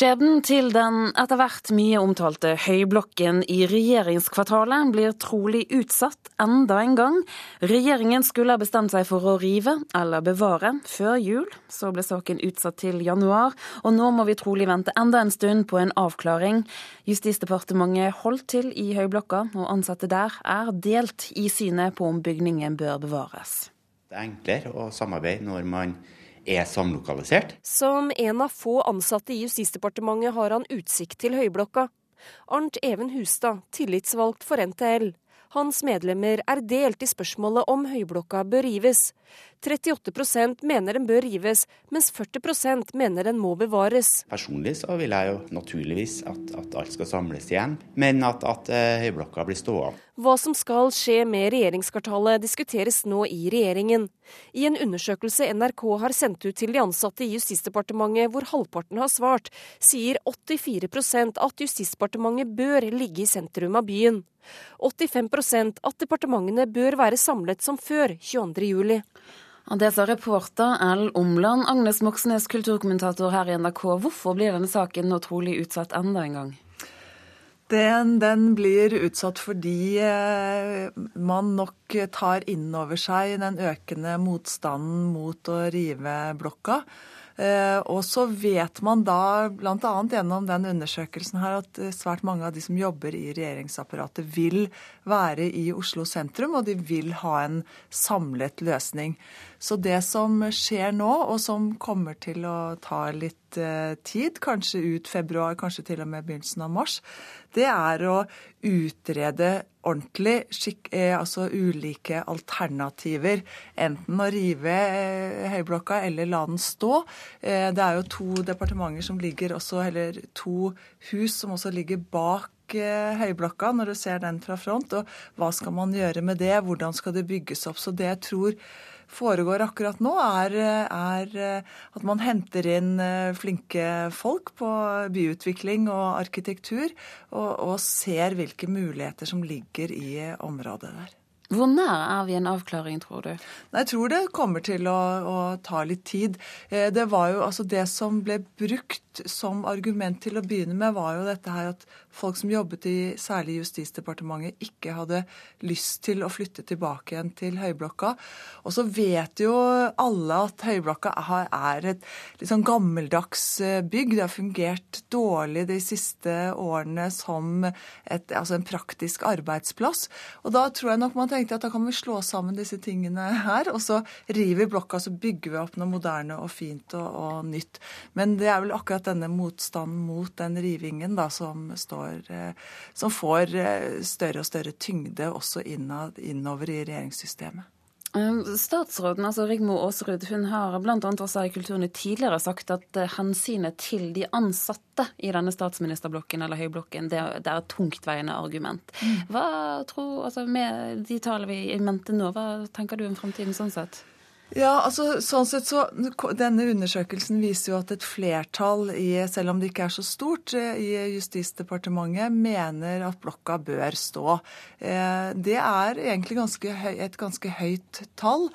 Skjebnen til den etter hvert mye omtalte høyblokken i regjeringskvartalet blir trolig utsatt enda en gang. Regjeringen skulle ha bestemt seg for å rive eller bevare før jul. Så ble saken utsatt til januar, og nå må vi trolig vente enda en stund på en avklaring. Justisdepartementet holdt til i høyblokka, og ansatte der er delt i synet på om bygningen bør bevares. Det er enklere å samarbeide når man er samlokalisert. Som en av få ansatte i Justisdepartementet har han utsikt til Høyblokka. Arnt Even Hustad, tillitsvalgt for NTL. Hans medlemmer er delt i spørsmålet om Høyblokka bør rives. 38% mener den bør rives, mens 40% mener den må bevares. Personlig så vil jeg jo naturligvis at, at alt skal samles igjen, men at, at uh, Høyblokka blir stående. Hva som skal skje med regjeringskvartalet diskuteres nå i regjeringen. I en undersøkelse NRK har sendt ut til de ansatte i Justisdepartementet, hvor halvparten har svart, sier 84% at Justisdepartementet bør ligge i sentrum av byen. 85% at departementene bør være samlet som før 22.07. Det sa reporter L. Omland. Agnes Moxnes, kulturkommentator her i NRK. Hvorfor blir denne saken nå trolig utsatt enda en gang? Den, den, blir utsatt fordi eh, man nok tar inn over seg den økende motstanden mot å rive blokka. Eh, og så vet man da, bl.a. gjennom den undersøkelsen her, at eh, svært mange av de som jobber i regjeringsapparatet, vil være i Oslo sentrum, og de vil ha en samlet løsning. Så det som skjer nå, og som kommer til å ta litt eh, tid, kanskje ut februar, kanskje til og med begynnelsen av mars, det er å utrede ordentlig skikk, eh, altså ulike alternativer. Enten å rive eh, Høyblokka eller la den stå. Eh, det er jo to departementer som ligger også, eller to hus som også ligger bak Høyblokka, når du ser den fra front. Og hva skal man gjøre med det? Hvordan skal det bygges opp? Så det jeg tror foregår akkurat nå, er, er, at man henter inn flinke folk på byutvikling og arkitektur, og, og ser hvilke muligheter som ligger i området der. Hvor nær er vi en avklaring, tror du? Jeg tror det kommer til å, å ta litt tid. Det var jo altså det som ble brukt som argument til å begynne med, var jo dette her at folk som jobbet i særlig Justisdepartementet, ikke hadde lyst til å flytte tilbake igjen til Høyblokka. Og så vet jo alle at Høyblokka er et litt sånn gammeldags eh, bygg. Det har fungert dårlig de siste årene som et, altså en praktisk arbeidsplass. Og da tror jeg nok man tenkte at da kan vi slå sammen disse tingene her, og så river vi blokka, så bygger vi opp noe moderne og fint og, og nytt. Men det er vel akkurat denne motstanden mot den rivingen da, som, står, eh, som får eh, større og større tyngde også innover i regjeringssystemet. Um, statsråden, altså Rigmor Aasrud, hun har bl.a. også i Kulturnytt tidligere sagt at eh, hensynet til de ansatte i denne statsministerblokken eller høyblokken, det, det er et tungtveiende argument. Mm. Hva tror, altså Med de tallene vi mente nå, hva tenker du om fremtiden sånn sett? Ja, altså sånn sett så Denne undersøkelsen viser jo at et flertall, i, selv om det ikke er så stort, eh, i Justisdepartementet mener at blokka bør stå. Eh, det er egentlig ganske høy, et ganske høyt tall.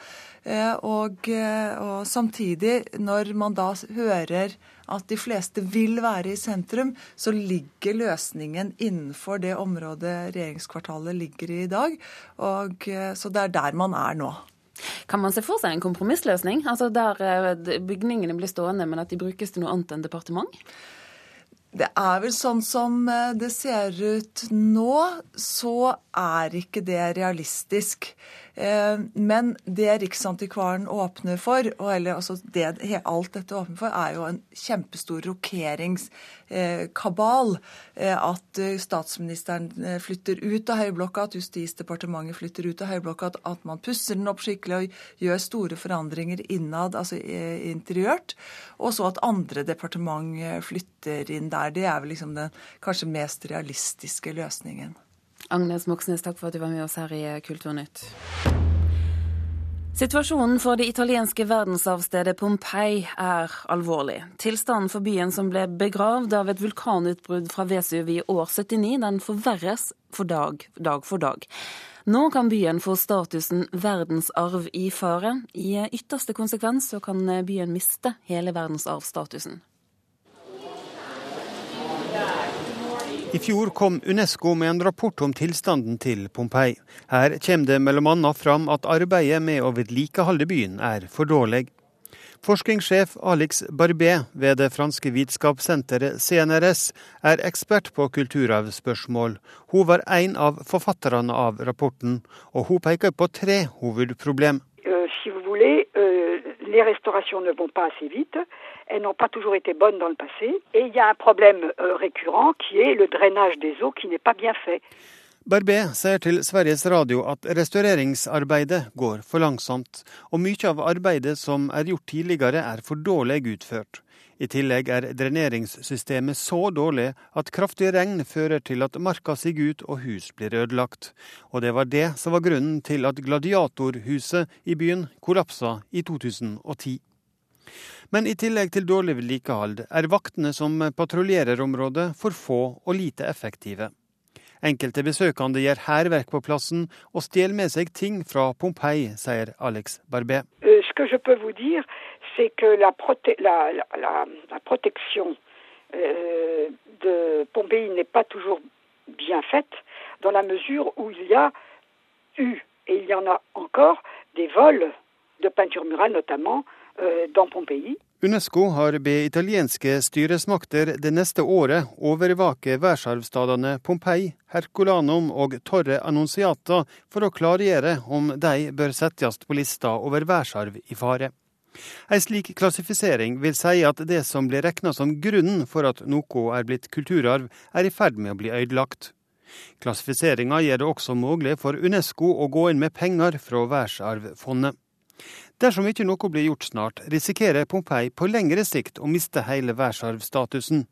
Eh, og, og samtidig, når man da hører at de fleste vil være i sentrum, så ligger løsningen innenfor det området regjeringskvartalet ligger i i dag. Og, så det er der man er nå. Kan man se for seg en kompromissløsning? Altså Der eh, bygningene blir stående, men at de brukes til noe annet enn departement? Det er vel sånn som eh, det ser ut nå, så er ikke det realistisk. Eh, men det Riksantikvaren åpner for, eller altså det, alt dette åpner for, er jo en kjempestor rokeringskabal. Eh, at statsministeren flytter ut av Høyblokka, at Justisdepartementet flytter ut av Høyblokka, at man pusser den opp skikkelig og gjør store forandringer innad, altså interiørt. Og så at andre departement flytter inn der. Det er vel liksom den kanskje mest realistiske løsningen. Agnes Moxnes, takk for at du var med oss her i Kulturnytt. Situasjonen for det italienske verdensarvstedet Pompeii er alvorlig. Tilstanden for byen som ble begravd av et vulkanutbrudd fra Vesuv i år 79, den forverres for dag, dag for dag. Nå kan byen få statusen verdensarv i fare. I ytterste konsekvens så kan byen miste hele verdensarvstatusen. I fjor kom Unesco med en rapport om tilstanden til Pompeii. Her kommer det bl.a. fram at arbeidet med å vedlikeholde byen er for dårlig. Forskningssjef Alex Barbé ved det franske vitenskapssenteret CNRS er ekspert på kulturarvspørsmål. Hun var en av forfatterne av rapporten, og hun peker på tre hovedproblem. Les restaurations ne vont pas assez vite. Elles n'ont pas toujours été bonnes dans le passé. Et il y a un problème uh, récurrent qui est le drainage des eaux qui n'est pas bien fait. Barbé sier til Sveriges Radio at restaureringsarbeidet går for langsomt, og mye av arbeidet som er gjort tidligere er for dårlig utført. I tillegg er dreneringssystemet så dårlig at kraftig regn fører til at marka siger ut og hus blir ødelagt. Og det var det som var grunnen til at Gladiatorhuset i byen kollapsa i 2010. Men i tillegg til dårlig vedlikehold er vaktene som patruljerer området for få og lite effektive. Enkelte besøkende gjør hærverk på plassen og stjeler med seg ting fra Pompeii, sier Alex Barbé. Euh, euh, de Pompéi n'est pas toujours bien faite, dans la mesure où il y a eu, et il y en a encore, des vols de peinture murale notamment euh, dans Pompéi. Unesco har bedt italienske styresmakter det neste året overvake verdensarvstedene Pompeii, Herculanum og Torre Annunziata for å klargjøre om de bør settes på lista over verdensarv i fare. En slik klassifisering vil si at det som blir regna som grunnen for at noe er blitt kulturarv, er i ferd med å bli ødelagt. Klassifiseringa gjør det også mulig for Unesco å gå inn med penger fra verdensarvfondet. Dersom ikke noe blir gjort snart, risikerer Pompeii på lengre sikt å miste hele verdensarvstatusen.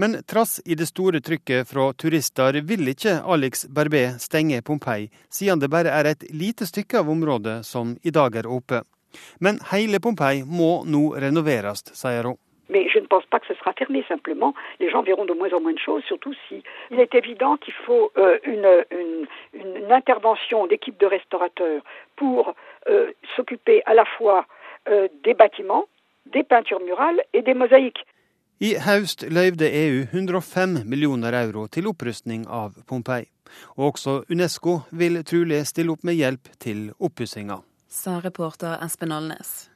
Men trass i det store trykket fra turister vil ikke Alex Barbé stenge Pompeii, siden det bare er et lite stykke av området som i dag er åpent. Men hele Pompeii må nå renoveres, sier hun. Mais je ne pense pas que ce sera fermé, simplement les gens verront de moins en moins de choses, surtout si il est évident qu'il faut euh, une, une, une, intervention d'équipe de restaurateurs pour euh, s'occuper à la fois euh, des bâtiments, des peintures murales et des mosaïques. I høst løyvde EU 105 millioner euro til opprustning av Pompeii. Og også Unesco vil trolig stille opp med hjelp til oppussinga. Sa reporter Espen Alnes.